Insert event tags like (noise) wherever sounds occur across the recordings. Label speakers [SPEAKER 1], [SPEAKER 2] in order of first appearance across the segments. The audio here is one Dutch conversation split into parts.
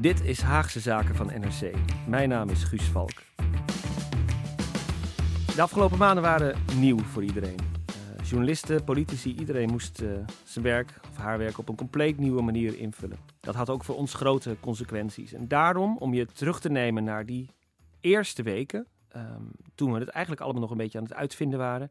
[SPEAKER 1] Dit is Haagse Zaken van NRC. Mijn naam is Guus Valk. De afgelopen maanden waren nieuw voor iedereen. Uh, journalisten, politici, iedereen moest uh, zijn werk of haar werk op een compleet nieuwe manier invullen. Dat had ook voor ons grote consequenties. En daarom, om je terug te nemen naar die eerste weken, um, toen we het eigenlijk allemaal nog een beetje aan het uitvinden waren,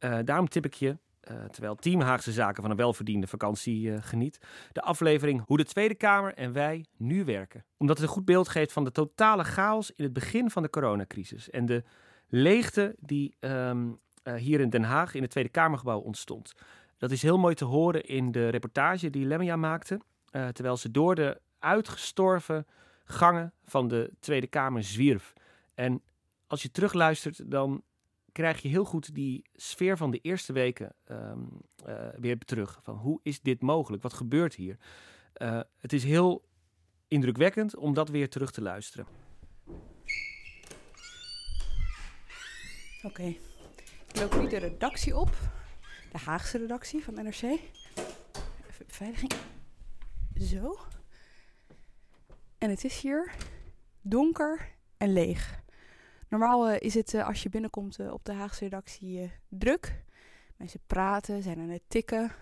[SPEAKER 1] uh, daarom tip ik je uh, terwijl Team Haagse Zaken van een welverdiende vakantie uh, geniet. De aflevering Hoe de Tweede Kamer en wij nu werken. Omdat het een goed beeld geeft van de totale chaos in het begin van de coronacrisis. En de leegte die um, uh, hier in Den Haag in het Tweede Kamergebouw ontstond. Dat is heel mooi te horen in de reportage die Lemmia maakte. terwijl ze door de uitgestorven gangen van de Tweede Kamer zwierf. En als je terugluistert, dan krijg je heel goed die sfeer van de eerste weken um, uh, weer terug. Van hoe is dit mogelijk? Wat gebeurt hier? Uh, het is heel indrukwekkend om dat weer terug te luisteren.
[SPEAKER 2] Oké, okay. ik loop nu de redactie op. De Haagse redactie van NRC. Even beveiliging. Zo. En het is hier donker en leeg. Normaal uh, is het uh, als je binnenkomt uh, op de Haagse redactie druk. Mensen praten, zijn aan het tikken.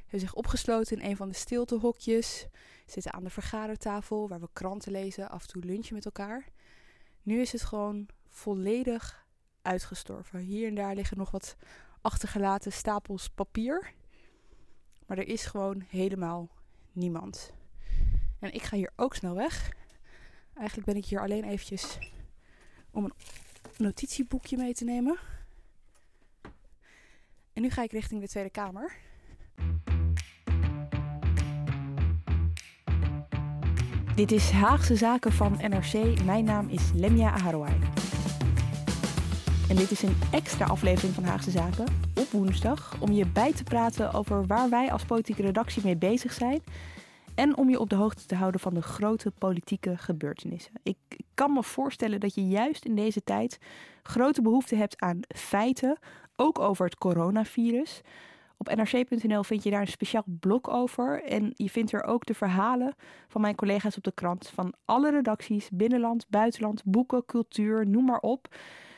[SPEAKER 2] Hebben zich opgesloten in een van de stiltehokjes. Zitten aan de vergadertafel waar we kranten lezen, af en toe lunchen met elkaar. Nu is het gewoon volledig uitgestorven. Hier en daar liggen nog wat achtergelaten stapels papier. Maar er is gewoon helemaal niemand. En ik ga hier ook snel weg. Eigenlijk ben ik hier alleen eventjes om een notitieboekje mee te nemen. En nu ga ik richting de Tweede Kamer. Dit is Haagse Zaken van NRC. Mijn naam is Lemia Aharouai. En dit is een extra aflevering van Haagse Zaken op woensdag om je bij te praten over waar wij als politieke redactie mee bezig zijn en om je op de hoogte te houden van de grote politieke gebeurtenissen. Ik kan me voorstellen dat je juist in deze tijd grote behoefte hebt aan feiten, ook over het coronavirus. Op nrc.nl vind je daar een speciaal blog over. En je vindt er ook de verhalen van mijn collega's op de krant. Van alle redacties, binnenland, buitenland, boeken, cultuur, noem maar op.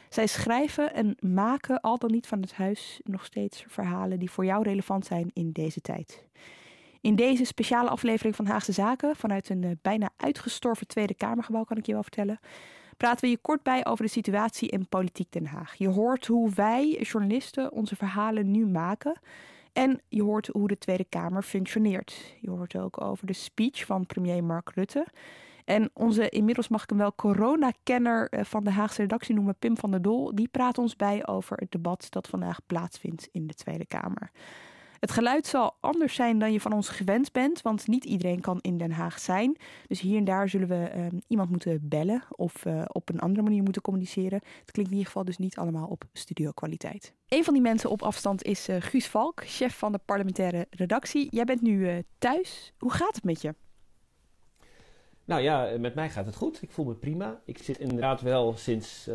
[SPEAKER 2] Zij schrijven en maken al dan niet van het huis nog steeds verhalen die voor jou relevant zijn in deze tijd. In deze speciale aflevering van Haagse Zaken, vanuit een uh, bijna uitgestorven Tweede Kamergebouw, kan ik je wel vertellen, praten we je kort bij over de situatie in politiek Den Haag. Je hoort hoe wij, journalisten, onze verhalen nu maken. En je hoort hoe de Tweede Kamer functioneert. Je hoort ook over de speech van premier Mark Rutte. En onze, inmiddels mag ik hem wel corona-kenner eh, van de Haagse redactie noemen, Pim van der Dol, die praat ons bij over het debat dat vandaag plaatsvindt in de Tweede Kamer. Het geluid zal anders zijn dan je van ons gewend bent, want niet iedereen kan in Den Haag zijn. Dus hier en daar zullen we uh, iemand moeten bellen of uh, op een andere manier moeten communiceren. Het klinkt in ieder geval dus niet allemaal op studiokwaliteit. Een van die mensen op afstand is uh, Guus Valk, chef van de parlementaire redactie. Jij bent nu thuis. Hoe gaat het met je?
[SPEAKER 1] Nou ja, met mij gaat het goed. Ik voel me prima. Ik zit inderdaad wel sinds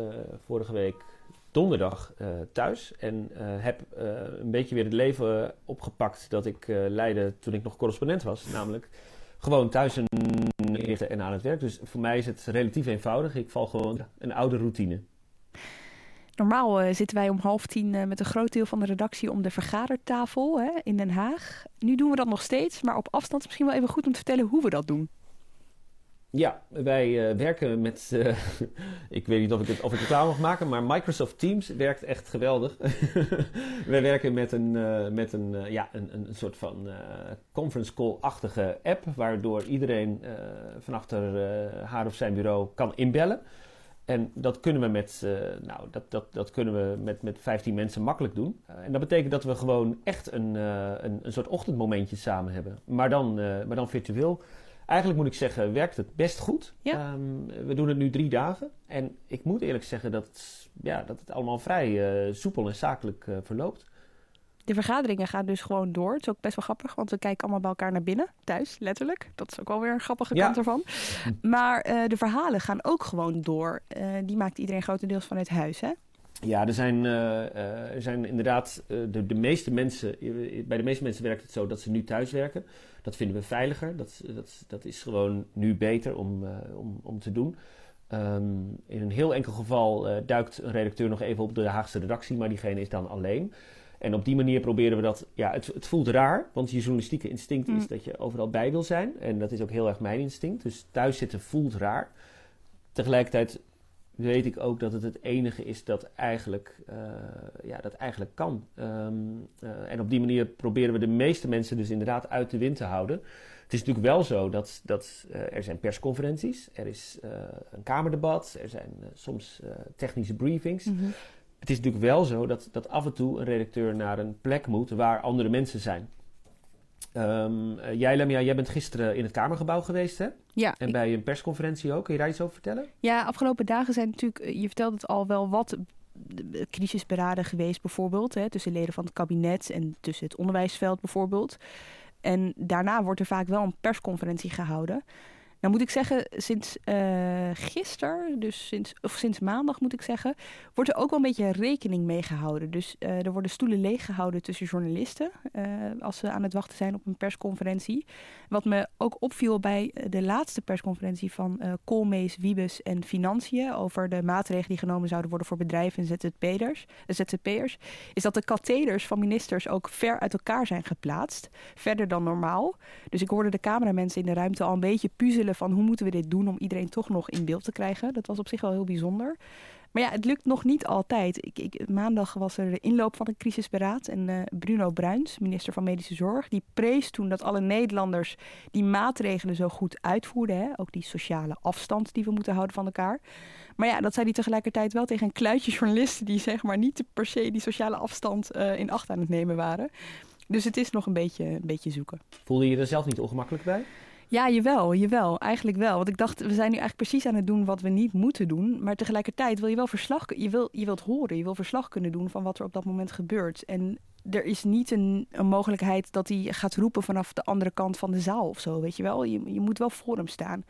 [SPEAKER 1] vorige week donderdag uh, thuis en uh, heb uh, een beetje weer het leven opgepakt dat ik leidde toen ik nog correspondent was. Namelijk gewoon thuis en, en aan het werk. Dus voor mij is het relatief eenvoudig. Ik val gewoon een oude routine.
[SPEAKER 2] Normaal zitten wij om half tien met een groot deel van de redactie om de vergadertafel hè, in Den Haag. Nu doen we dat nog steeds, maar op afstand is misschien wel even goed om te vertellen hoe we dat doen.
[SPEAKER 1] Ja, wij uh, werken met. Uh, (laughs) ik weet niet of ik, het, of ik het klaar mag maken, maar Microsoft Teams werkt echt geweldig. (laughs) wij werken met een, uh, met een, ja, een, een soort van conference call-achtige app, waardoor iedereen vanaf haar of zijn bureau kan inbellen. En dat kunnen we met, nou, dat, dat, dat kunnen we met, met 15 mensen makkelijk doen. en dat betekent dat we gewoon echt een, een, een soort ochtendmomentje samen hebben. Maar dan, maar dan virtueel. Eigenlijk moet ik zeggen, werkt het best goed.
[SPEAKER 2] Ja.
[SPEAKER 1] Um, we doen het nu drie dagen. En ik moet eerlijk zeggen dat, het, ja, dat het allemaal vrij uh, soepel en zakelijk uh, verloopt.
[SPEAKER 2] De vergaderingen gaan dus gewoon door. Het is ook best wel grappig, want we kijken allemaal bij elkaar naar binnen, thuis, letterlijk. Dat is ook wel weer een grappige
[SPEAKER 1] ja.
[SPEAKER 2] kant ervan. Maar uh, de verhalen gaan ook gewoon door. die maakt iedereen grotendeels vanuit huis, hè?
[SPEAKER 1] Ja, er zijn, uh, er zijn inderdaad, uh, de, de meeste mensen, bij de meeste mensen werkt het zo dat ze nu thuis werken. Dat vinden we veiliger. Dat, dat, dat is gewoon nu beter om, om, om te doen. Um, in een heel enkel geval duikt een redacteur nog even op de Haagse redactie, maar diegene is dan alleen. En op die manier proberen we dat. Ja, het, het voelt raar, want je journalistieke instinct mm. is dat je overal bij wil zijn. En dat is ook heel erg mijn instinct. Dus thuis zitten voelt raar. Tegelijkertijd weet ik ook dat het het enige is dat eigenlijk, uh, ja, dat eigenlijk kan. Um, uh, en op die manier proberen we de meeste mensen dus inderdaad uit de wind te houden. Het is natuurlijk wel zo dat, dat uh, er zijn persconferenties, er is een kamerdebat, er zijn soms technische briefings. Mm -hmm. Het is natuurlijk wel zo dat, dat af en toe een redacteur naar een plek moet waar andere mensen zijn. Um, jij, Lemia, jij bent gisteren in het Kamergebouw geweest, hè?
[SPEAKER 2] Ja.
[SPEAKER 1] En bij een persconferentie ook. Kun je daar iets over vertellen?
[SPEAKER 2] Ja, afgelopen dagen zijn natuurlijk, je vertelt het al wel wat crisisberaden geweest, bijvoorbeeld. Hè, tussen leden van het kabinet en tussen het onderwijsveld, bijvoorbeeld. En daarna wordt er vaak wel een persconferentie gehouden. Nou moet ik zeggen, sinds uh, gisteren, dus sinds, of sinds maandag moet ik zeggen, wordt er ook wel een beetje rekening mee gehouden. Dus uh, er worden stoelen leeggehouden tussen journalisten uh, als ze aan het wachten zijn op een persconferentie. Wat me ook opviel bij de laatste persconferentie van Koolmees, Wiebes en Financiën over de maatregelen die genomen zouden worden voor bedrijven en ZZP'ers, ZZP'ers, is dat de katheders van ministers ook ver uit elkaar zijn geplaatst. Verder dan normaal. Dus ik hoorde de cameramensen in de ruimte al een beetje puzzelen van hoe moeten we dit doen om iedereen toch nog in beeld te krijgen. Dat was op zich wel heel bijzonder. Maar ja, het lukt nog niet altijd. Ik, ik, maandag was er de inloop van een crisisberaad. En uh, Bruno Bruins, minister van Medische Zorg, die prees toen dat alle Nederlanders die maatregelen zo goed uitvoerden. Hè? Ook die sociale afstand die we moeten houden van elkaar. Maar ja, dat zei hij tegelijkertijd wel tegen een kluitje journalisten die zeg maar niet per se die sociale afstand uh, in acht aan het nemen waren. Dus het is nog een beetje, een beetje zoeken.
[SPEAKER 1] Voelde je er zelf niet ongemakkelijk bij?
[SPEAKER 2] Ja, jawel, jawel. Eigenlijk wel. Want ik dacht, we zijn nu eigenlijk precies aan het doen wat we niet moeten doen. Maar tegelijkertijd wil je wel verslag... Je, wil, je wilt horen, je wil verslag kunnen doen van wat er op dat moment gebeurt. En er is niet een, een mogelijkheid dat hij gaat roepen vanaf de andere kant van de zaal of zo, weet je wel. Je, je moet wel voor hem staan.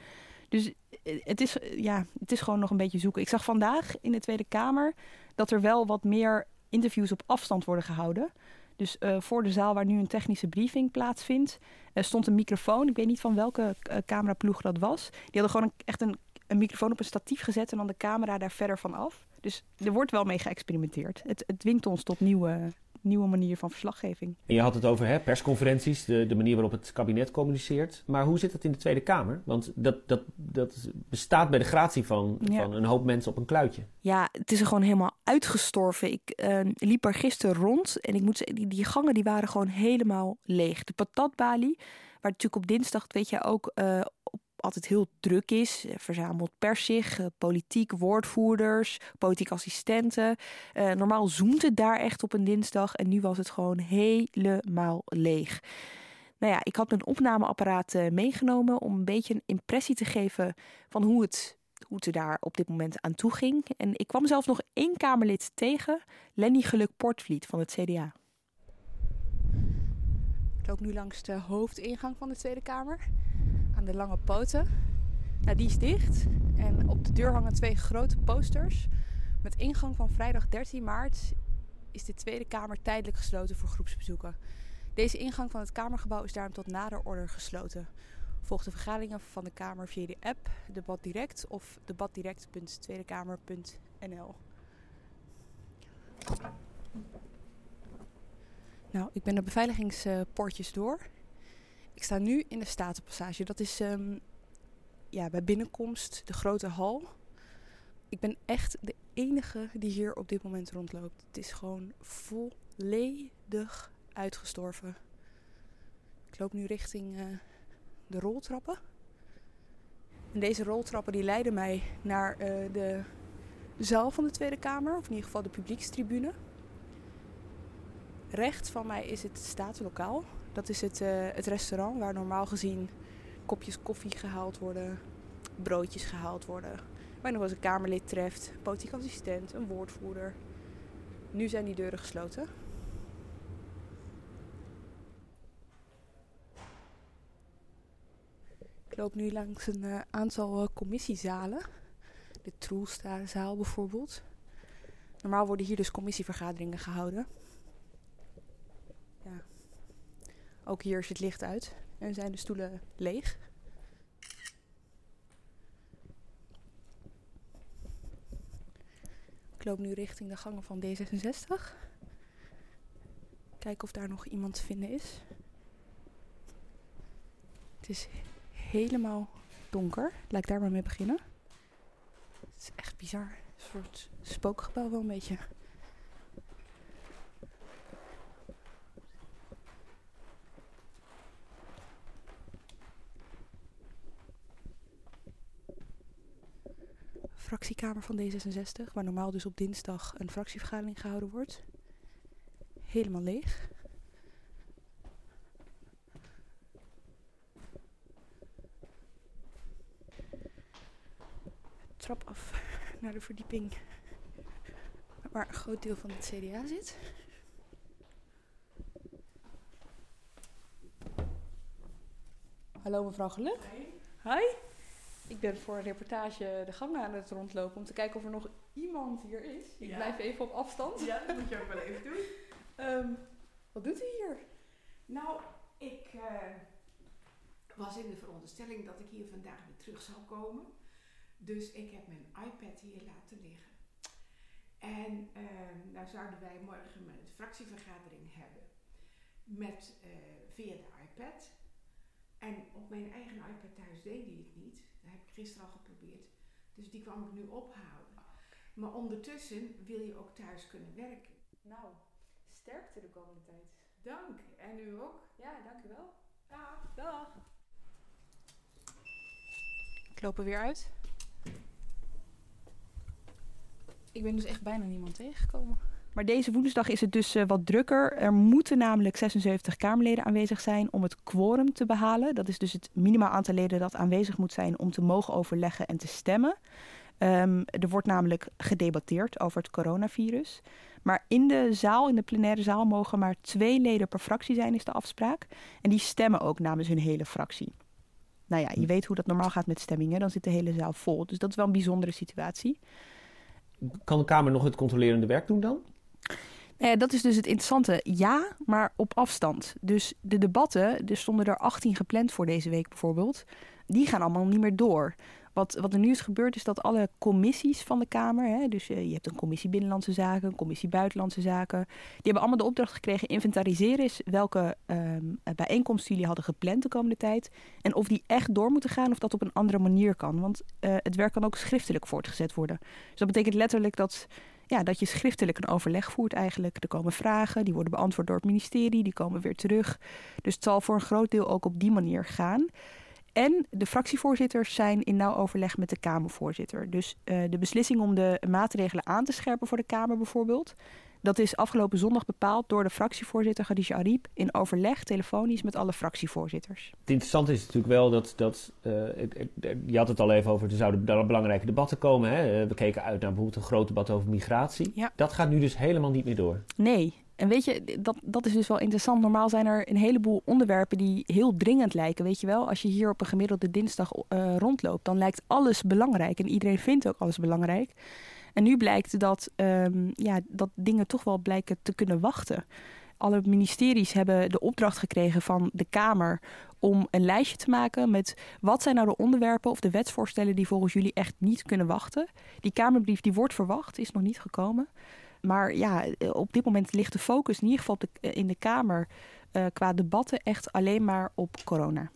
[SPEAKER 2] Dus het is, ja, het is gewoon nog een beetje zoeken. Ik zag vandaag in de Tweede Kamer dat er wel wat meer interviews op afstand worden gehouden. Dus uh, voor de zaal waar nu een technische briefing plaatsvindt, uh, stond een microfoon. Ik weet niet van welke uh, cameraploeg dat was. Die hadden gewoon een, echt een, een, microfoon op een statief gezet en dan de camera daar verder van af. Dus er wordt wel mee geëxperimenteerd. Het, het dwingt ons tot nieuwe, nieuwe manier van verslaggeving.
[SPEAKER 1] En je had het over hè, persconferenties, de, de manier waarop het kabinet communiceert. Maar hoe zit het in de Tweede Kamer? Want dat, dat, dat bestaat bij de gratie van, ja. van een hoop mensen op een kluitje.
[SPEAKER 2] Ja, het is er gewoon helemaal uitgestorven. Ik uh, liep er gisteren rond en ik moet zeggen, die, die gangen die waren gewoon helemaal leeg. De patatbalie, waar natuurlijk op dinsdag, weet je ook... Uh, altijd heel druk is. Verzameld pers zich, uh, politiek woordvoerders, politiek assistenten. Uh, normaal zoomt het daar echt op een dinsdag en nu was het gewoon helemaal leeg. Nou ja, ik had mijn opnameapparaat meegenomen om een beetje een impressie te geven van hoe het, hoe het daar op dit moment aan toe ging. En ik kwam zelfs nog één Kamerlid tegen, Lenny Geluk Portvliet van het CDA. Ik loop nu langs de hoofdingang van de Tweede Kamer de lange poten. Nou, die is dicht. En op de deur hangen twee grote posters. Met ingang van vrijdag 13 maart is de Tweede Kamer tijdelijk gesloten voor groepsbezoeken. Deze ingang van het Kamergebouw is daarom tot nader order gesloten. Volg de vergaderingen van de Kamer via de app Debat Direct of debatdirect.tweedekamer.nl. Nou, ik ben de beveiligingspoortjes door. Ik sta nu in de Statenpassage. Dat is um, ja, bij binnenkomst de grote hal. Ik ben echt de enige die hier op dit moment rondloopt. Het is gewoon volledig uitgestorven. Ik loop nu richting uh, de roltrappen. En deze roltrappen die leiden mij naar uh, de zaal van de Tweede Kamer, of in ieder geval de publiekstribune. Rechts van mij is het staatslokaal. Dat is het, uh, het restaurant waar normaal gezien kopjes koffie gehaald worden, broodjes gehaald worden. Waar nog eens een Kamerlid treft, politiek assistent, een woordvoerder. Nu zijn die deuren gesloten. Ik loop nu langs een uh, aantal uh, commissiezalen. De Troelstaarzaal bijvoorbeeld. Normaal worden hier dus commissievergaderingen gehouden. Ja. Ook hier is het licht uit en zijn de stoelen leeg. Ik loop nu richting de gangen van D66. Kijken of daar nog iemand te vinden is. Het is helemaal donker. Laat ik daar maar mee beginnen. Het is echt bizar. Een soort spookgebouw wel een beetje. Fractiekamer van D66, waar normaal dus op dinsdag een fractievergadering gehouden wordt. Helemaal leeg. Trap af naar de verdieping waar een groot deel van het CDA zit. Hallo mevrouw Geluk. Hi. Hi. Ik ben voor een reportage de gangen aan het rondlopen om te kijken of er nog iemand hier is. Ik blijf even op afstand.
[SPEAKER 3] Ja, dat moet je ook wel even doen.
[SPEAKER 2] um, (laughs) wat doet u hier?
[SPEAKER 3] Nou, ik uh, was in de veronderstelling dat ik hier vandaag weer terug zou komen. Dus ik heb mijn iPad hier laten liggen. En uh, nou zouden wij morgen een fractievergadering hebben met, uh, via de iPad. En op mijn eigen iPad thuis deed hij het niet. Dat heb ik gisteren al geprobeerd. Dus die kwam ik nu ophalen. Maar ondertussen wil je ook thuis kunnen werken.
[SPEAKER 2] Nou, sterkte de komende tijd.
[SPEAKER 3] Dank. En u ook?
[SPEAKER 2] Ja, dank u wel.
[SPEAKER 3] Dag.
[SPEAKER 2] Dag. Ik loop er weer uit. Ik ben dus echt bijna niemand tegengekomen. Maar deze woensdag is het dus uh, wat drukker. Er moeten namelijk 76 Kamerleden aanwezig zijn om het quorum te behalen. Dat is dus het minimaal aantal leden dat aanwezig moet zijn om te mogen overleggen en te stemmen. Um, er wordt namelijk gedebatteerd over het coronavirus. Maar in de zaal, in de plenaire zaal, mogen maar twee leden per fractie zijn, is de afspraak. En die stemmen ook namens hun hele fractie. Nou ja, je weet hoe dat normaal gaat met stemmingen. Dan zit de hele zaal vol. Dus dat is wel een bijzondere situatie.
[SPEAKER 1] Kan de Kamer nog het controlerende werk doen dan?
[SPEAKER 2] Eh, dat is dus het interessante. Ja, maar op afstand. Dus de debatten, er stonden er 18 gepland voor deze week bijvoorbeeld, die gaan allemaal niet meer door. Wat, wat er nu is gebeurd is dat alle commissies van de Kamer, hè, dus uh, je hebt een commissie Binnenlandse Zaken, een commissie Buitenlandse Zaken, die hebben allemaal de opdracht gekregen, inventariseren eens welke um, bijeenkomsten jullie hadden gepland de komende tijd en of die echt door moeten gaan of dat op een andere manier kan. Want uh, het werk kan ook schriftelijk voortgezet worden. Dus dat betekent letterlijk dat ja, dat je schriftelijk een overleg voert eigenlijk. Er komen vragen, die worden beantwoord door het ministerie, die komen weer terug. Dus het zal voor een groot deel ook op die manier gaan. En de fractievoorzitters zijn in nauw overleg met de Kamervoorzitter. Dus uh, de beslissing om de maatregelen aan te scherpen voor de Kamer bijvoorbeeld... Dat is afgelopen zondag bepaald door de fractievoorzitter Khadija Ariep in overleg telefonisch met alle fractievoorzitters.
[SPEAKER 1] Het interessante is natuurlijk wel dat, dat uh, je had het al even over, er zouden belangrijke debatten komen. Hè? We keken uit naar bijvoorbeeld een groot debat over migratie.
[SPEAKER 2] Ja.
[SPEAKER 1] Dat gaat nu dus helemaal niet meer door.
[SPEAKER 2] Nee, en weet je, dat, dat is dus wel interessant. Normaal zijn er een heleboel onderwerpen die heel dringend lijken. Weet je wel, als je hier op een gemiddelde dinsdag uh, rondloopt, dan lijkt alles belangrijk. En iedereen vindt ook alles belangrijk. En nu blijkt dat, um, ja, dat dingen toch wel blijken te kunnen wachten. Alle ministeries hebben de opdracht gekregen van de Kamer om een lijstje te maken met wat zijn nou de onderwerpen of de wetsvoorstellen die volgens jullie echt niet kunnen wachten. Die Kamerbrief die wordt verwacht, is nog niet gekomen. Maar ja, op dit moment ligt de focus in ieder geval op de, in de Kamer uh, qua debatten echt alleen maar op corona.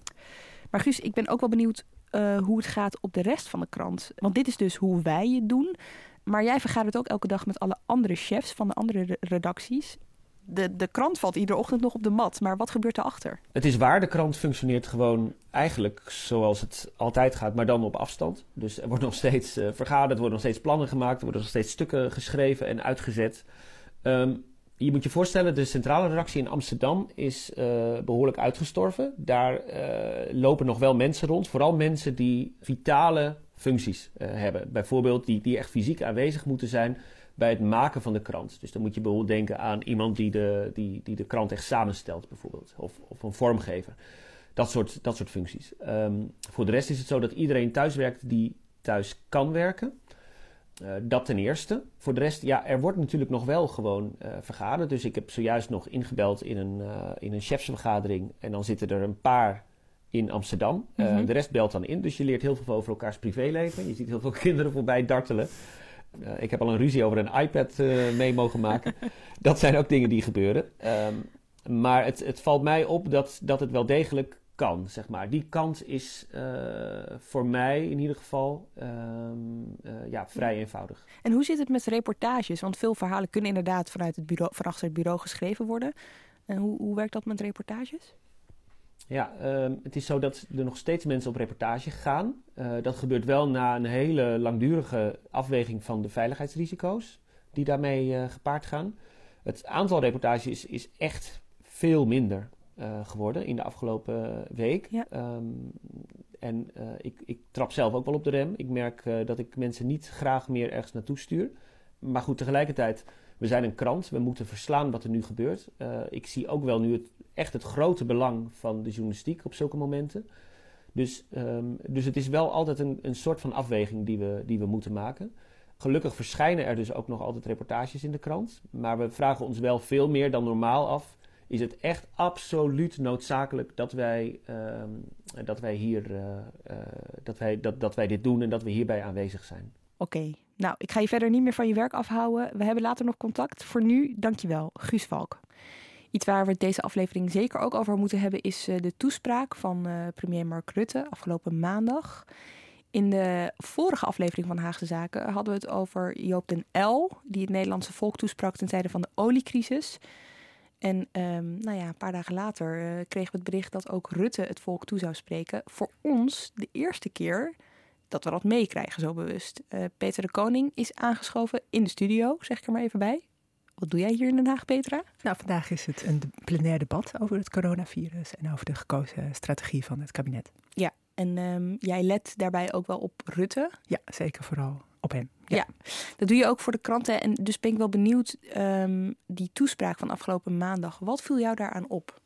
[SPEAKER 2] Maar Guus, ik ben ook wel benieuwd eh, hoe het gaat op de rest van de krant. Want dit is dus hoe wij het doen. Maar jij vergadert ook elke dag met alle andere chefs van de andere redacties. De, de krant valt iedere ochtend nog op de mat, maar wat gebeurt erachter?
[SPEAKER 1] Het is waar, de krant functioneert gewoon eigenlijk zoals het altijd gaat, maar dan op afstand. Dus er wordt nog steeds uh, vergaderd, er worden nog steeds plannen gemaakt, er worden nog steeds stukken geschreven en uitgezet. Um, je moet je voorstellen, de centrale redactie in Amsterdam is uh, behoorlijk uitgestorven. Daar uh, lopen nog wel mensen rond, vooral mensen die vitale functies uh, hebben. Bijvoorbeeld die, die echt fysiek aanwezig moeten zijn bij het maken van de krant. Dus dan moet je bijvoorbeeld denken aan iemand die de, die, die de krant echt samenstelt, bijvoorbeeld. Of, of een vormgever. Dat soort, dat soort functies. Um, voor de rest is het zo dat iedereen thuis werkt die thuis kan werken. Uh, dat ten eerste. Voor de rest, ja, er wordt natuurlijk nog wel gewoon uh, vergaderd. Dus ik heb zojuist nog ingebeld in een, in een chefsvergadering. En dan zitten er een paar in Amsterdam. Mm -hmm. De rest belt dan in. Dus je leert heel veel over elkaars privéleven. Je ziet heel veel (laughs) kinderen voorbij dartelen. ik heb al een ruzie over een iPad mee mogen maken. (laughs) dat zijn ook dingen die gebeuren. Um, maar het, het valt mij op dat, dat het wel degelijk kan, zeg maar. Die kant is uh, voor mij in ieder geval uh, uh, ja, vrij eenvoudig.
[SPEAKER 2] En hoe zit het met reportages? Want veel verhalen kunnen inderdaad vanuit het bureau, van achter het bureau geschreven worden. En hoe, hoe werkt dat met reportages?
[SPEAKER 1] Ja, ehm, het is zo dat er nog steeds mensen op reportage gaan. Eh, dat gebeurt wel na een hele langdurige afweging van de veiligheidsrisico's die daarmee eh, gepaard gaan. Het aantal reportages is, echt veel minder. Uh, geworden in de afgelopen week.
[SPEAKER 2] Ja.
[SPEAKER 1] Um, en ik, ik, trap zelf ook wel op de rem. Ik merk dat ik mensen niet graag meer ergens naartoe stuur. Maar goed, tegelijkertijd, we zijn een krant. We moeten verslaan wat er nu gebeurt. ik zie ook wel nu het, echt het grote belang van de journalistiek op zulke momenten. Dus, um, dus het is wel altijd een, een soort van afweging die we, die we moeten maken. Gelukkig verschijnen er dus ook nog altijd reportages in de krant. Maar we vragen ons wel veel meer dan normaal af is het echt absoluut noodzakelijk dat wij, uh, dat wij hier uh, uh, dat wij, dat, dat wij dit doen en dat we hierbij aanwezig zijn.
[SPEAKER 2] Oké, nou, ik ga je verder niet meer van je werk afhouden. We hebben later nog contact. Voor nu, dankjewel, Guus Valk. Iets waar we deze aflevering zeker ook over moeten hebben is uh, de toespraak van premier Mark Rutte afgelopen maandag. In de vorige aflevering van Haagse Zaken hadden we het over Joop den L, die het Nederlandse volk toesprak ten tijde van de oliecrisis. En um, nou ja, een paar dagen later uh, kregen we het bericht dat ook Rutte het volk toe zou spreken. Voor ons de eerste keer dat we dat meekrijgen, zo bewust. Uh, Peter de Koning is aangeschoven in de studio, zeg ik er maar even bij. Wat doe jij hier in Den Haag, Petra?
[SPEAKER 4] Nou, vandaag is het een plenair debat over het coronavirus en over de gekozen strategie van het kabinet.
[SPEAKER 2] Ja, en um, jij let daarbij ook wel op Rutte?
[SPEAKER 4] Ja, zeker vooral op hem.
[SPEAKER 2] Ja. ja. dat doe je ook voor de kranten. En dus ben ik wel benieuwd, um, die toespraak van afgelopen maandag, wat viel jou daaraan op?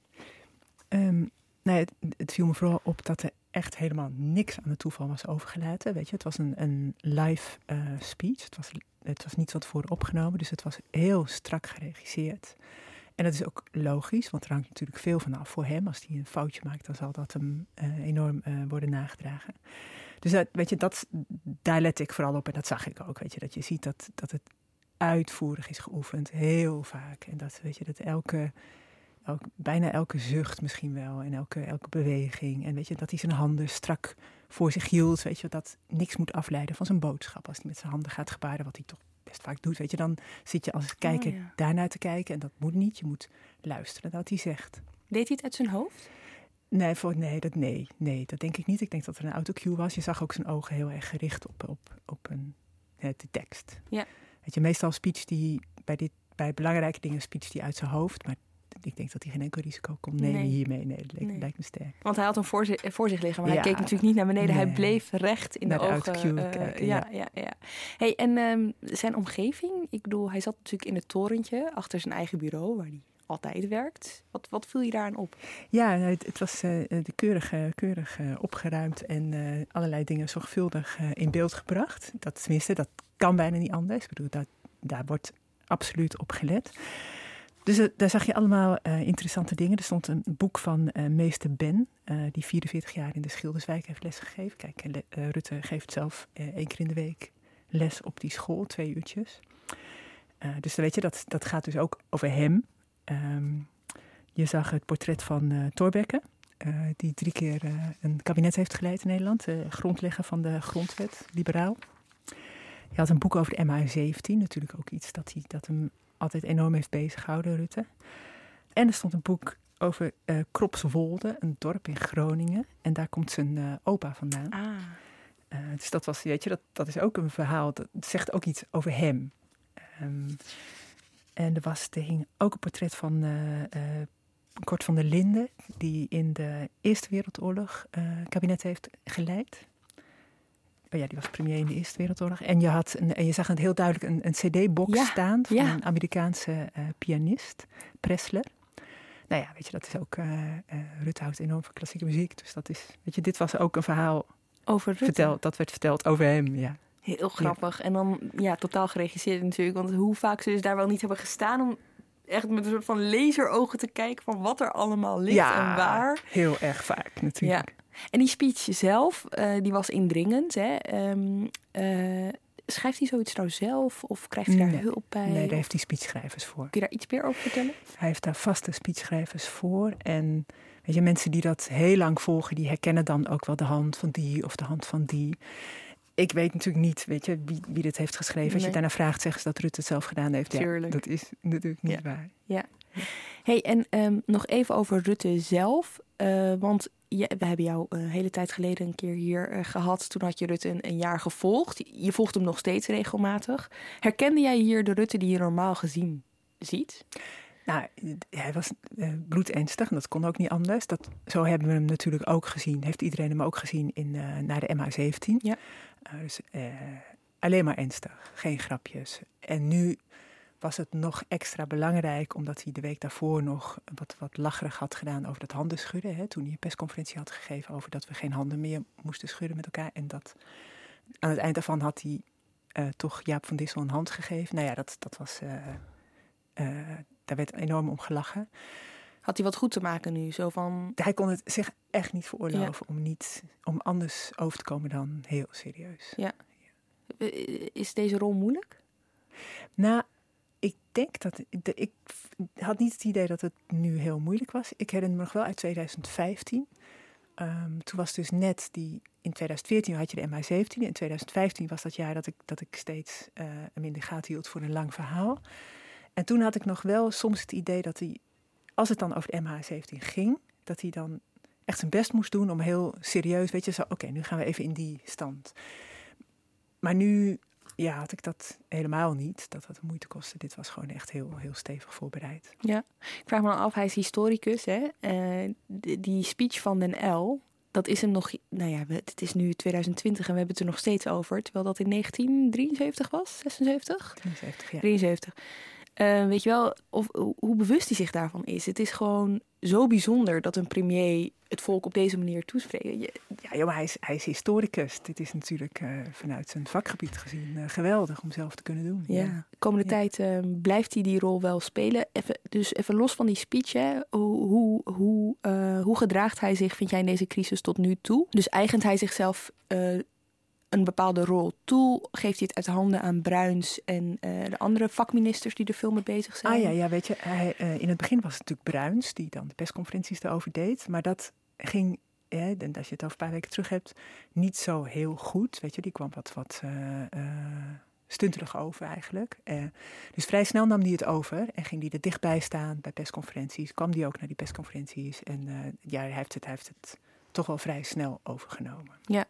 [SPEAKER 4] Um, nou, het, het, viel me vooral op dat er echt helemaal niks aan het toeval was overgelaten. Weet je, het was een, een live uh, speech. Het was, het was niet van tevoren opgenomen, dus het was heel strak geregisseerd. En dat is ook logisch, want er hangt natuurlijk veel van af voor hem. Als hij een foutje maakt, dan zal dat hem uh, enorm uh, worden nagedragen. Dus weet je, dat, daar let ik vooral op en dat zag ik ook. Weet je, dat je ziet dat, dat het uitvoerig is geoefend, heel vaak. En dat, weet je, dat elke, bijna elke zucht misschien wel en elke, elke beweging. En weet je, dat hij zijn handen strak voor zich hield. Weet je, dat niks moet afleiden van zijn boodschap. Als hij met zijn handen gaat gebaren, wat hij toch best vaak doet. Weet je, dan zit je als kijker oh, ja. daarnaar te kijken. En dat moet niet. Je moet luisteren naar wat hij zegt.
[SPEAKER 2] Deed hij het uit zijn hoofd?
[SPEAKER 4] Nee, voor, nee, dat, nee, nee, dat denk ik niet. Ik denk dat er een autocue was. Je zag ook zijn ogen heel erg gericht op, op, op een, de tekst.
[SPEAKER 2] Ja.
[SPEAKER 4] Weet je, meestal speech die bij, dit, bij belangrijke dingen speech die uit zijn hoofd. Maar ik denk dat hij geen enkel risico kon nemen nee. hiermee. Nee, dat lijkt, nee. lijkt, me sterk.
[SPEAKER 2] Want hij had hem voor, zich, voor zich liggen, maar ja. hij keek natuurlijk niet naar beneden. Nee. Hij bleef recht in
[SPEAKER 4] naar
[SPEAKER 2] de,
[SPEAKER 4] de
[SPEAKER 2] ogen.
[SPEAKER 4] Uh, kijken,
[SPEAKER 2] ja, ja, ja. Hey, en um, zijn omgeving, ik bedoel, hij zat natuurlijk in het torentje achter zijn eigen bureau, waar hij altijd werkt. Wat, wat viel je daaraan op?
[SPEAKER 4] Ja, het, het was uh, keurig, keurig uh, opgeruimd en uh, allerlei dingen zorgvuldig in beeld gebracht. Dat tenminste, dat kan bijna niet anders. Ik bedoel, dat, daar wordt absoluut op gelet. Dus daar zag je allemaal interessante dingen. Er stond een boek van meester Ben, die 44 jaar in de Schilderswijk heeft lesgegeven. Kijk, Rutte geeft zelf één keer in de week les op die school, twee uurtjes. dus dan weet je, dat, dat gaat dus ook over hem. Um, je zag het portret van uh, Thorbecke, eh, die drie keer eh, een kabinet heeft geleid in Nederland. De grondlegger van de grondwet, liberaal. Hij had een boek over de MH17, natuurlijk ook iets dat, hij, dat hem altijd enorm heeft bezighouden, Rutte. En er stond een boek over uh, Kropswolde, een dorp in Groningen. En daar komt zijn opa vandaan.
[SPEAKER 2] Ah.
[SPEAKER 4] dus dat was, weet je, dat, dat is ook een verhaal. Dat zegt ook iets over hem. Um, en er, was, er hing ook een portret van Kort van der Linden, die in de Eerste Wereldoorlog kabinet heeft geleid. Oh ja, die was premier in de Eerste Wereldoorlog. En je, had een, en je zag het heel duidelijk een, een CD-box staan van een Amerikaanse pianist, Pressler. Nou ja, weet je, dat is ook. Rutte houdt enorm van klassieke muziek. Dus dat is. Weet je, dit was ook een verhaal.
[SPEAKER 2] Over Rutte.
[SPEAKER 4] Verteld, dat werd verteld over hem, ja.
[SPEAKER 2] Heel grappig. En dan ja, totaal geregisseerd natuurlijk. Want hoe vaak ze dus daar wel niet hebben gestaan om echt met een soort van laserogen te kijken van wat er allemaal ligt en waar.
[SPEAKER 4] Heel erg vaak natuurlijk.
[SPEAKER 2] En die speech zelf, uh, die was indringend. Hè? Um, uh, schrijft hij zoiets nou zelf of krijgt hij daar
[SPEAKER 4] nee,
[SPEAKER 2] hulp bij?
[SPEAKER 4] Nee, daar heeft hij speechschrijvers voor.
[SPEAKER 2] Kun je daar iets meer over vertellen?
[SPEAKER 4] Hij heeft daar vaste speechschrijvers voor. En weet je, mensen die dat heel lang volgen, die herkennen dan ook wel de hand van die of de hand van die ik weet natuurlijk niet, weet je, wie, wie dit heeft geschreven. Als je daarna vraagt, zeggen ze dat Rutte het zelf gedaan heeft. Ja, dat is natuurlijk niet
[SPEAKER 2] ja.
[SPEAKER 4] waar.
[SPEAKER 2] Ja. Hey, en um, nog even over Rutte zelf. Uh, want je, we hebben jou een hele tijd geleden een keer hier uh, gehad. Toen had je Rutte een, een, jaar gevolgd. Je volgt hem nog steeds regelmatig. Herkende jij hier de Rutte die je normaal gezien ziet?
[SPEAKER 4] Nou, hij was uh, bloedeenstig en dat kon ook niet anders. Dat, zo hebben we hem natuurlijk ook gezien. Heeft iedereen hem ook gezien in, uh, naar de MH17.
[SPEAKER 2] Ja.
[SPEAKER 4] Uh, dus alleen maar ernstig, geen grapjes. En nu was het nog extra belangrijk, omdat hij de week daarvoor nog wat, wat lacherig had gedaan over dat handen schudden. Hè, toen hij een persconferentie had gegeven over dat we geen handen meer moesten schudden met elkaar. En dat aan het eind daarvan had hij toch Jaap van Dissel een hand gegeven. Nou ja, dat, dat was daar werd enorm om gelachen.
[SPEAKER 2] Had hij wat goed te maken nu? Zo van...
[SPEAKER 4] Hij kon het zich echt niet veroorloven ja. om, niet, om anders over te komen dan heel serieus.
[SPEAKER 2] Ja. ja. Is deze rol moeilijk?
[SPEAKER 4] Nou, ik denk dat... Ik had niet het idee dat het nu heel moeilijk was. Ik herinner me nog wel uit 2015. Um, toen was dus net die... In 2014 had je de MH17. In 2015 was dat jaar dat ik, dat ik steeds uh, hem in de gaten hield voor een lang verhaal. En toen had ik nog wel soms het idee dat hij, als het dan over de MH17 ging, dat hij dan echt zijn best moest doen om heel serieus, weet je, zo, oké, nu gaan we even in die stand. Maar nu, ja, had ik dat helemaal niet, dat dat moeite kostte. Dit was gewoon echt heel, heel stevig voorbereid.
[SPEAKER 2] Ja, ik vraag me dan af, hij is historicus, hè? Uh, die speech van Den L, dat is hem nog, nou ja, het is nu 2020 en we hebben het er nog steeds over, terwijl dat in 1973 was, 76?
[SPEAKER 4] 73, ja.
[SPEAKER 2] 73. Uh, weet je wel, of, hoe bewust hij zich daarvan is. Het is gewoon zo bijzonder dat een premier het volk op deze manier toespreekt.
[SPEAKER 4] Ja, joh, hij, is, hij is historicus. Dit is natuurlijk uh, vanuit zijn vakgebied gezien uh, geweldig om zelf te kunnen doen.
[SPEAKER 2] Ja, ja. de komende ja. tijd uh, blijft hij die rol wel spelen. Even, dus even los van die speech, hè, hoe, hoe, hoe, hoe gedraagt hij zich, vind jij, in deze crisis tot nu toe? Dus eigent hij zichzelf een bepaalde rol toe? Geeft hij het uit handen aan Bruins en uh, de andere vakministers die er veel mee bezig zijn?
[SPEAKER 4] Ah ja, ja weet je, hij, uh, in het begin was het natuurlijk Bruins die dan de persconferenties erover deed. Maar dat ging, ja, en als je het over een paar weken terug hebt, niet zo heel goed. Weet je, die kwam wat, wat uh, stunterig over eigenlijk. dus vrij snel nam hij het over en ging hij er dichtbij staan bij persconferenties. Kwam hij ook naar die persconferenties en ja, hij heeft het, hij heeft het toch wel vrij snel overgenomen.
[SPEAKER 2] Ja.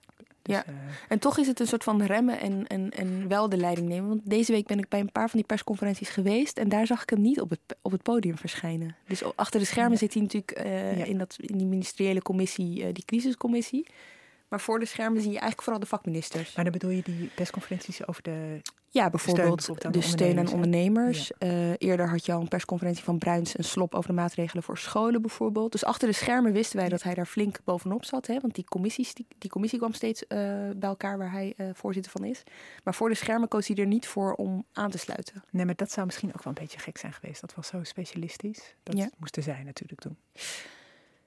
[SPEAKER 2] Dus, ja, uh, en toch is het een soort van remmen en, en, en wel de leiding nemen. Want deze week ben ik bij een paar van die persconferenties geweest en daar zag ik hem niet op het, op het podium verschijnen. Dus achter de schermen ja. zit hij natuurlijk uh, ja. in, dat, in die ministeriële commissie, uh, die crisiscommissie. Maar voor de schermen zie je eigenlijk vooral de vakministers.
[SPEAKER 4] Maar dan bedoel je die persconferenties over de.
[SPEAKER 2] Ja, bijvoorbeeld steun, de, de steun aan ondernemers. Ja. Uh, eerder had je al een persconferentie van Bruins en Slop over de maatregelen voor scholen bijvoorbeeld. Dus achter de schermen wisten wij dat hij daar flink bovenop zat. Hè? Want die, commissies, die, die commissie kwam steeds uh, bij elkaar waar hij uh, voorzitter van is. Maar voor de schermen koos hij er niet voor om aan te sluiten.
[SPEAKER 4] Nee, maar dat zou misschien ook wel een beetje gek zijn geweest. Dat was zo specialistisch. Dat ja. moesten zij natuurlijk doen.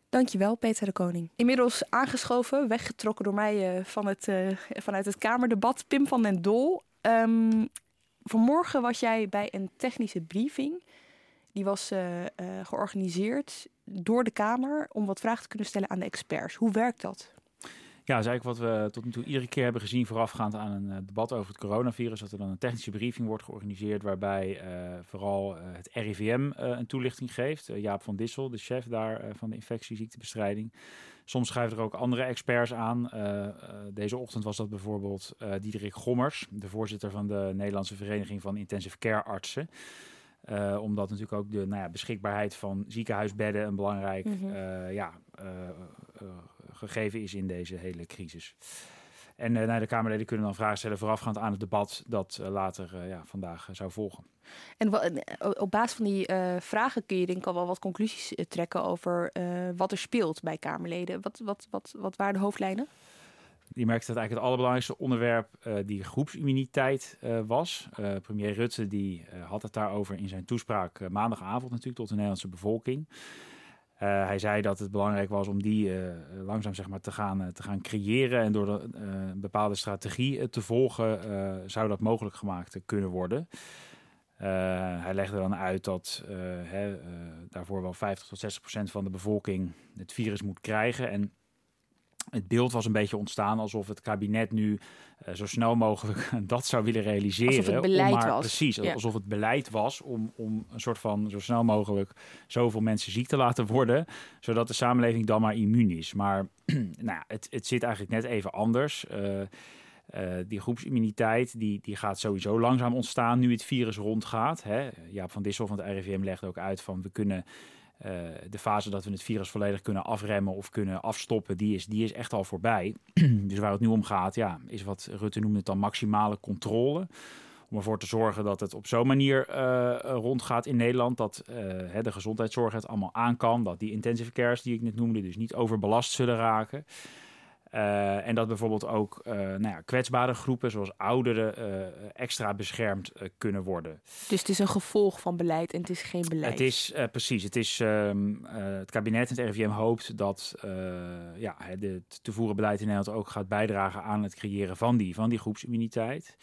[SPEAKER 2] Dankjewel, Peter de Koning. Inmiddels aangeschoven, weggetrokken door mij uh, van het, uh, vanuit het Kamerdebat, Pim van den Dol. Um, vanmorgen was jij bij een technische briefing die was eh, eh, georganiseerd door de Kamer om wat vragen te kunnen stellen aan de experts. Hoe werkt dat?
[SPEAKER 5] Ja, is eigenlijk wat we tot nu toe iedere keer hebben gezien voorafgaand aan een uh, debat over het coronavirus. Dat er dan een technische briefing wordt georganiseerd waarbij uh, vooral uh, het RIVM een toelichting geeft. Jaap van Dissel, de chef daar van de infectieziektebestrijding. Soms schuiven er ook andere experts aan. deze ochtend was dat bijvoorbeeld Diederik Gommers, de voorzitter van de Nederlandse Vereniging van Intensive Care Artsen. Uh, omdat natuurlijk ook de nou ja, beschikbaarheid van ziekenhuisbedden een belangrijk mm -hmm. ja, uh, gegeven is in deze hele crisis. En nou, de Kamerleden kunnen dan vragen stellen voorafgaand aan het debat dat later ja, vandaag zou volgen.
[SPEAKER 2] En op basis van die vragen kun je denk ik al wel wat conclusies trekken over wat er speelt bij Kamerleden. Wat, wat, wat, wat waren de hoofdlijnen?
[SPEAKER 5] Je merkt dat eigenlijk het allerbelangrijkste onderwerp uh, die groepsimmuniteit uh, was. Uh, premier Rutte die, had het daarover in zijn toespraak maandagavond natuurlijk tot de Nederlandse bevolking. hij zei dat het belangrijk was om die langzaam zeg maar, te, gaan, te gaan creëren. En door een bepaalde strategie te volgen zou dat mogelijk gemaakt kunnen worden. hij legde dan uit dat hè, daarvoor wel 50 tot 60 procent van de bevolking het virus moet krijgen. En het beeld was een beetje ontstaan alsof het kabinet nu uh, zo snel mogelijk (laughs) dat zou willen realiseren.
[SPEAKER 2] Alsof het beleid
[SPEAKER 5] maar,
[SPEAKER 2] was.
[SPEAKER 5] Precies,
[SPEAKER 2] ja.
[SPEAKER 5] alsof het beleid was om, om een soort van zo snel mogelijk zoveel mensen ziek te laten worden, zodat de samenleving dan maar immuun is. Maar (clears throat) nou, het, het zit eigenlijk net even anders. Uh, uh, die groepsimmuniteit die, die gaat sowieso langzaam ontstaan nu het virus rondgaat. Hè. Jaap van Dissel van het RIVM legt ook uit van we kunnen de fase dat we het virus volledig kunnen afremmen of kunnen afstoppen, die is, die is echt al voorbij. (clears throat) dus waar het nu om gaat, ja, is wat Rutte noemde dan maximale controle. Om ervoor te zorgen dat het op zo'n manier uh, rondgaat in Nederland. Dat uh, de gezondheidszorg het allemaal aan kan. Dat die intensive cares die ik net noemde, dus niet overbelast zullen raken. Uh, en dat bijvoorbeeld ook uh, nou ja, kwetsbare groepen, zoals ouderen, uh, extra beschermd kunnen worden.
[SPEAKER 2] Dus het is een gevolg van beleid en het is geen beleid?
[SPEAKER 5] Het is precies. Het, is, um, het kabinet en het RIVM hoopt dat ja, het te voeren beleid in Nederland ook gaat bijdragen aan het creëren van die, van die groepsimmuniteit.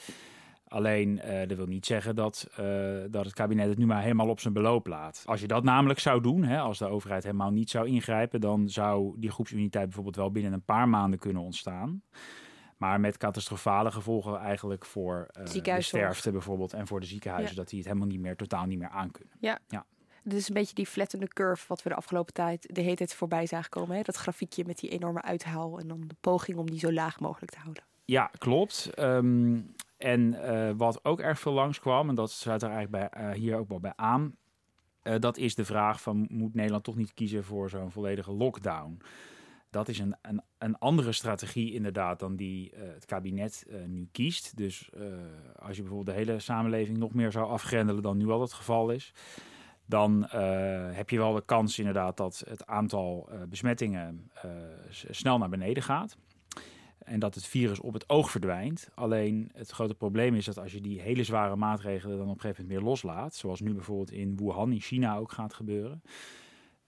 [SPEAKER 5] Alleen, uh, dat wil niet zeggen dat, uh, dat het kabinet het nu maar helemaal op zijn beloop laat. Als je dat namelijk zou doen, hè, als de overheid helemaal niet zou ingrijpen, dan zou die groepsimmuniteit bijvoorbeeld wel binnen een paar maanden kunnen ontstaan. Maar met catastrofale gevolgen eigenlijk voor uh, de sterfte bijvoorbeeld en voor de ziekenhuizen, ja. dat die het helemaal niet meer, totaal niet meer aankunnen.
[SPEAKER 2] Ja.
[SPEAKER 5] ja.
[SPEAKER 2] Dit is een beetje die flattende curve wat we de afgelopen tijd de hele tijd voorbij zagen komen. Hè? Dat grafiekje met die enorme uithaal en dan de poging om die zo laag mogelijk te houden.
[SPEAKER 5] Ja, klopt. Um, en uh, wat ook erg veel langskwam, en dat sluit er eigenlijk bij, uh, hier ook wel bij aan, uh, dat is de vraag van moet Nederland toch niet kiezen voor zo'n volledige lockdown? Dat is een, een, een andere strategie inderdaad dan die het kabinet nu kiest. Dus als je bijvoorbeeld de hele samenleving nog meer zou afgrendelen dan nu al het geval is, dan heb je wel de kans inderdaad dat het aantal besmettingen snel naar beneden gaat en dat het virus op het oog verdwijnt. Alleen het grote probleem is dat als je die hele zware maatregelen dan op een gegeven moment meer loslaat, zoals nu bijvoorbeeld in Wuhan in China ook gaat gebeuren.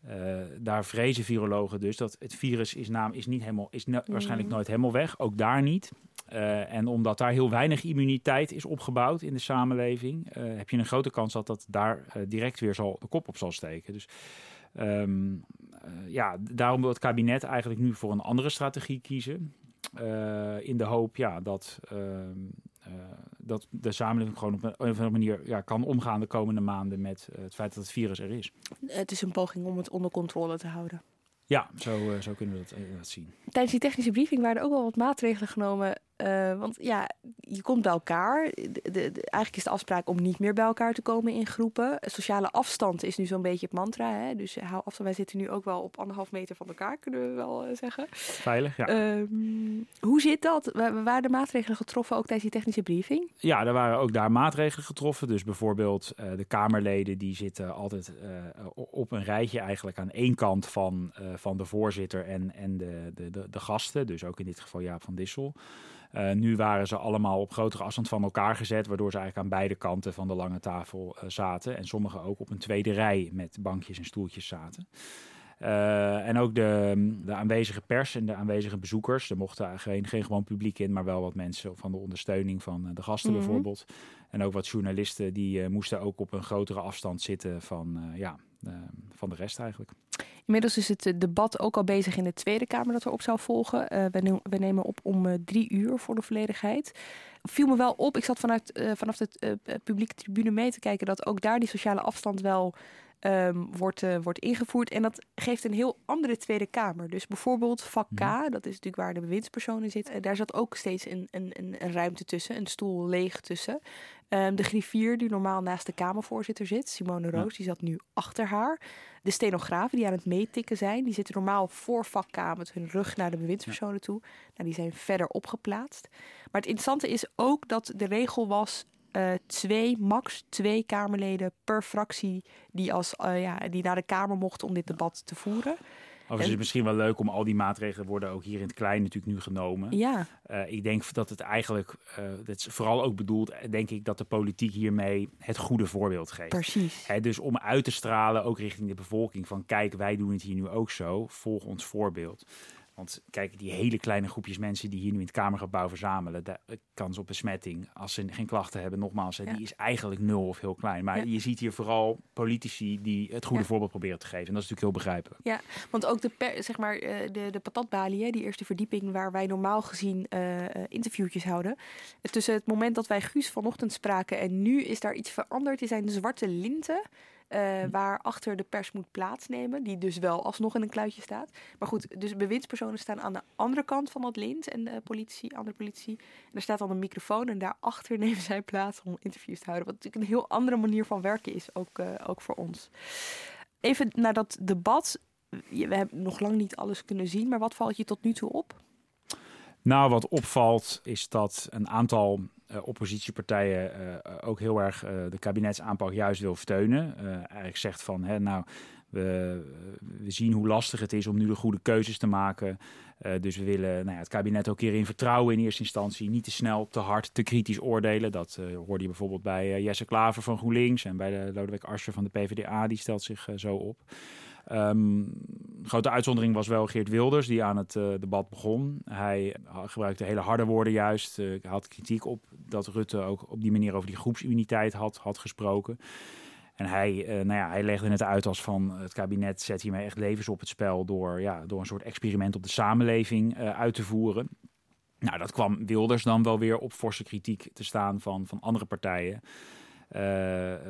[SPEAKER 5] Uh, daar vrezen virologen dus dat het virus is, naam, is, niet helemaal, is no waarschijnlijk nooit helemaal weg, ook daar niet. Uh, en omdat daar heel weinig immuniteit is opgebouwd in de samenleving, uh, heb je een grote kans dat dat daar direct weer zal, de kop op zal steken. Dus um, ja, daarom wil het kabinet eigenlijk nu voor een andere strategie kiezen. Uh, in de hoop ja, dat, uh, uh, dat de samenleving gewoon op een, een of andere manier ja, kan omgaan de komende maanden met het feit dat het virus er is.
[SPEAKER 2] Het is een poging om het onder controle te houden.
[SPEAKER 5] Ja, zo, zo kunnen we dat, dat zien.
[SPEAKER 2] Tijdens die technische briefing waren er ook wel wat maatregelen genomen Uh, want ja, je komt bij elkaar. De, de, de, eigenlijk is de afspraak om niet meer bij elkaar te komen in groepen. Sociale afstand is nu zo'n beetje het mantra. Hè? Dus hou afstand. Wij zitten nu ook wel op anderhalf meter van elkaar, kunnen we wel uh, zeggen.
[SPEAKER 5] Veilig, ja.
[SPEAKER 2] Uh, hoe zit dat? Waren er maatregelen getroffen ook tijdens die technische briefing?
[SPEAKER 5] Ja, er waren ook daar maatregelen getroffen. Dus bijvoorbeeld uh, de Kamerleden die zitten altijd op een rijtje eigenlijk aan één kant van, van de voorzitter en, en de, de, de, de gasten. Dus ook in dit geval Jaap van Dissel. Uh, nu waren ze allemaal op grotere afstand van elkaar gezet, waardoor ze eigenlijk aan beide kanten van de lange tafel uh, zaten. En sommigen ook op een tweede rij met bankjes en stoeltjes zaten. en ook de, de aanwezige pers en de aanwezige bezoekers. Er mochten geen, geen gewoon publiek in, maar wel wat mensen van de ondersteuning van de gasten
[SPEAKER 2] Mhm.
[SPEAKER 5] bijvoorbeeld. En ook wat journalisten die eh, moesten ook op een grotere afstand zitten van, eh, ja, eh, van de rest eigenlijk.
[SPEAKER 2] Inmiddels is het eh, debat ook al bezig in de Tweede Kamer dat erop zou volgen. Eh, we, ne- we nemen op om eh, drie uur voor de volledigheid. Viel me wel op, ik zat vanuit, vanaf de publieke tribune mee te kijken... dat ook daar die sociale afstand wel ehm, wordt, wordt ingevoerd. En dat geeft een heel andere Tweede Kamer. Dus bijvoorbeeld vak K, dat is natuurlijk waar de bewindspersonen zitten... daar zat ook steeds een, een, een ruimte tussen, een stoel leeg tussen... Ehm, de griffier die normaal naast de Kamervoorzitter zit, Simone Roos, die zat nu achter haar. De stenografen die aan het meetikken zijn, die zitten normaal voor vak K met hun rug naar de bewindspersonen toe. Nou, die zijn verder opgeplaatst. Maar het interessante is ook dat de regel was eh, twee, max twee Kamerleden per fractie die, als, eh, ja, die naar de Kamer mochten om dit debat te voeren.
[SPEAKER 5] Overigens is het misschien wel leuk om al die maatregelen worden ook hier in het klein natuurlijk nu genomen.
[SPEAKER 2] Ja,
[SPEAKER 5] Eh, ik denk dat het eigenlijk, eh dat is vooral ook bedoeld, eh, denk ik, dat de politiek hiermee het goede voorbeeld geeft.
[SPEAKER 2] precies.
[SPEAKER 5] Hè, dus om uit te stralen, ook richting de bevolking, van kijk, wij doen het hier nu ook zo, volg ons voorbeeld. Want kijk, die hele kleine groepjes mensen die hier nu in het Kamergebouw verzamelen, de kans op besmetting, als ze geen klachten hebben, nogmaals,
[SPEAKER 2] Ja.
[SPEAKER 5] die is eigenlijk nul of heel klein. Maar
[SPEAKER 2] Ja.
[SPEAKER 5] je ziet hier vooral politici die het goede
[SPEAKER 2] Ja.
[SPEAKER 5] voorbeeld proberen te geven. En dat is natuurlijk heel begrijpelijk.
[SPEAKER 2] Want ook de, per, zeg maar, eh, de, de patatbalie, hè, die eerste verdieping waar wij normaal gezien eh, eh, interviewtjes houden. Tussen het moment dat wij Guus vanochtend spraken en nu is daar iets veranderd. Die zijn zwarte linten. Eh, waar achter de pers moet plaatsnemen, die dus wel alsnog in een kluitje staat. Maar goed, dus bewindspersonen staan aan de andere kant van dat lint en de politie, andere politie. En er staat dan een microfoon en daarachter (laughs) nemen zij plaats om interviews te houden. Wat natuurlijk een heel andere manier van werken is, ook, eh, ook voor ons. Even naar dat debat. We hebben nog lang niet alles kunnen zien, maar wat valt je tot nu toe op?
[SPEAKER 5] Nou, wat opvalt is dat een aantal eh, oppositiepartijen eh, ook heel erg eh, de kabinetsaanpak juist wil steunen. Eh, eigenlijk zegt van, hè, nou, we, we zien hoe lastig het is om nu de goede keuzes te maken. Eh, dus we willen nou ja, het kabinet ook hierin vertrouwen in eerste instantie. Niet te snel, te hard, te kritisch oordelen. Dat eh, hoorde je bijvoorbeeld bij eh, Jesse Klaver van GroenLinks en bij de Lodewijk Asscher van de PvdA. Die stelt zich eh, zo op. Ehm, grote uitzondering was wel Geert Wilders, die aan het eh, debat begon. Hij gebruikte hele harde woorden juist. Eh, had kritiek op dat Rutte ook op die manier over die groepsimmuniteit had, had gesproken. En hij, eh, nou ja, hij legde het uit als van het kabinet zet hiermee echt levens op het spel door, ja, door een soort experiment op de samenleving uit te voeren. Nou, dat kwam Wilders dan wel weer op forse kritiek te staan van, van andere partijen. Eh,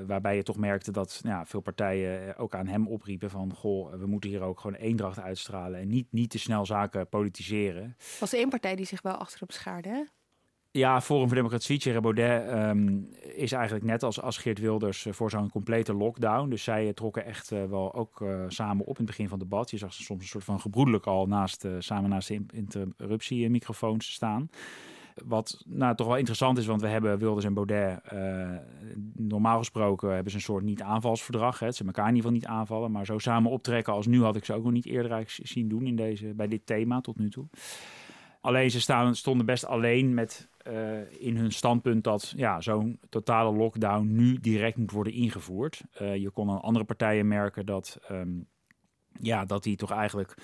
[SPEAKER 5] waarbij je toch merkte dat nou ja, veel partijen ook aan hem opriepen van... goh, we moeten hier ook gewoon eendracht uitstralen... en niet, niet te snel zaken politiseren.
[SPEAKER 2] was één partij die zich wel achter hem schaarde, hè?
[SPEAKER 5] Ja, Forum voor Democratie, Thierry Baudet, ehm, is eigenlijk net als, als Geert Wilders eh, voor zo'n complete lockdown. Dus zij eh, trokken echt eh, wel ook eh, samen op in het begin van het debat. Je zag ze soms een soort van gebroedelijk al naast, eh, samen naast de in- interruptiemicrofoons staan. Wat nou, toch wel interessant is, want we hebben Wilders en Baudet... eh, normaal gesproken hebben ze een soort niet-aanvalsverdrag. Hè. Ze elkaar in ieder geval niet aanvallen. Maar zo samen optrekken als nu had ik ze ook nog niet eerder zien doen in deze, bij dit thema tot nu toe. Alleen ze staan, stonden best alleen met eh, in hun standpunt dat ja, zo'n totale lockdown nu direct moet worden ingevoerd. Eh, je kon aan andere partijen merken dat, ehm, ja, dat die toch eigenlijk,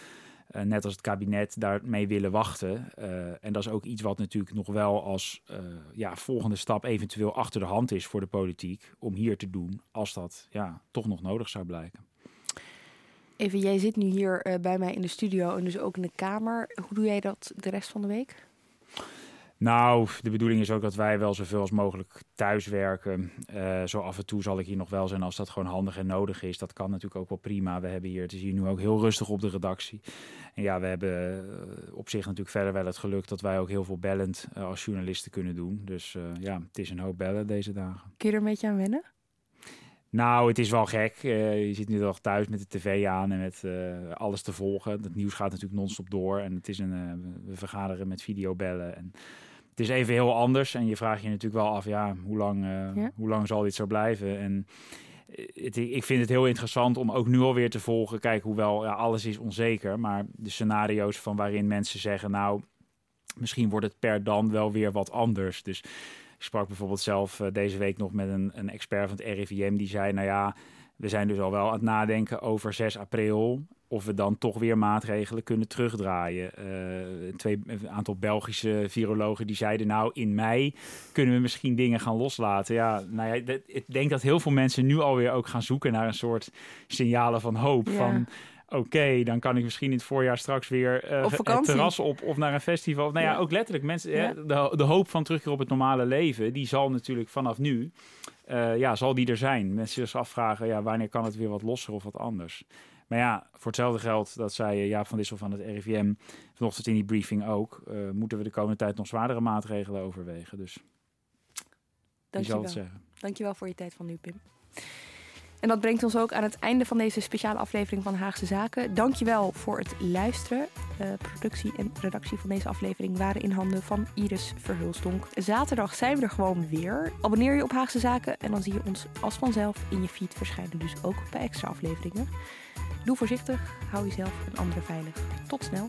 [SPEAKER 5] eh, net als het kabinet, daarmee willen wachten. Eh, en dat is ook iets wat natuurlijk nog wel als eh, ja, volgende stap eventueel achter de hand is voor de politiek om hier te doen, als dat ja, toch nog nodig zou blijken.
[SPEAKER 2] Even, jij zit nu hier bij mij in de studio en dus ook in de kamer. Hoe doe jij dat de rest van de week?
[SPEAKER 5] Nou, de bedoeling is ook dat wij wel zoveel als mogelijk thuiswerken. Eh zo af en toe zal ik hier nog wel zijn als dat gewoon handig en nodig is. Dat kan natuurlijk ook wel prima. We hebben hier, het is hier nu ook heel rustig op de redactie. En ja, we hebben eh, op zich natuurlijk verder wel het geluk dat wij ook heel veel bellend eh, als journalisten kunnen doen. Dus ja, het is een hoop bellen deze dagen.
[SPEAKER 2] Kun je er een beetje aan wennen?
[SPEAKER 5] Nou, het is wel gek. Je zit nu toch thuis met de tv aan en met alles te volgen. Het nieuws gaat natuurlijk non-stop door. En het is een, we vergaderen met videobellen. En het is even heel anders. En je vraagt je natuurlijk wel af, ja, hoe lang, eh,
[SPEAKER 2] Ja.
[SPEAKER 5] hoe lang zal dit zo blijven? En eh, het, ik vind het heel interessant om ook nu alweer te volgen. Kijk, hoewel ja, alles is onzeker. Maar de scenario's van waarin mensen zeggen, nou, misschien wordt het per dan wel weer wat anders. Dus Ik sprak bijvoorbeeld zelf eh, deze week nog met een, een expert van het RIVM die zei, nou ja, we zijn dus al wel aan het nadenken over 6 april of we dan toch weer maatregelen kunnen terugdraaien. Uh, twee, een aantal Belgische virologen die zeiden nou in mei kunnen we misschien dingen gaan loslaten. Ja, nou ja, ik denk dat heel veel mensen nu alweer ook gaan zoeken naar een soort signalen van hoop. Van oké, dan kan ik misschien in het voorjaar straks weer uh, het terras op of naar een festival. Nou ja, ook letterlijk mensen. Ja. de, de hoop van terugkeer op het normale leven, die zal natuurlijk vanaf nu, uh, ja, zal die er zijn. Mensen zich afvragen, ja, wanneer kan het weer wat losser of wat anders. Maar ja, voor hetzelfde geld, dat zei Jaap van Dissel van het RIVM vanochtend in die briefing ook, uh, moeten we de komende tijd nog zwaardere maatregelen overwegen. Dus
[SPEAKER 2] Dank
[SPEAKER 5] je zal het zeggen.
[SPEAKER 2] Dankjewel voor je tijd van nu, Pim. En dat brengt ons ook aan het einde van deze speciale aflevering van Haagse Zaken. Dankjewel voor het luisteren. Productie en redactie van deze aflevering waren in handen van Iris Verhulstonk. Zaterdag zijn we er gewoon weer. Abonneer je op Haagse Zaken en dan zie je ons als vanzelf in je feed verschijnen. Dus ook bij extra afleveringen. Doe voorzichtig, hou jezelf en anderen veilig. Tot snel.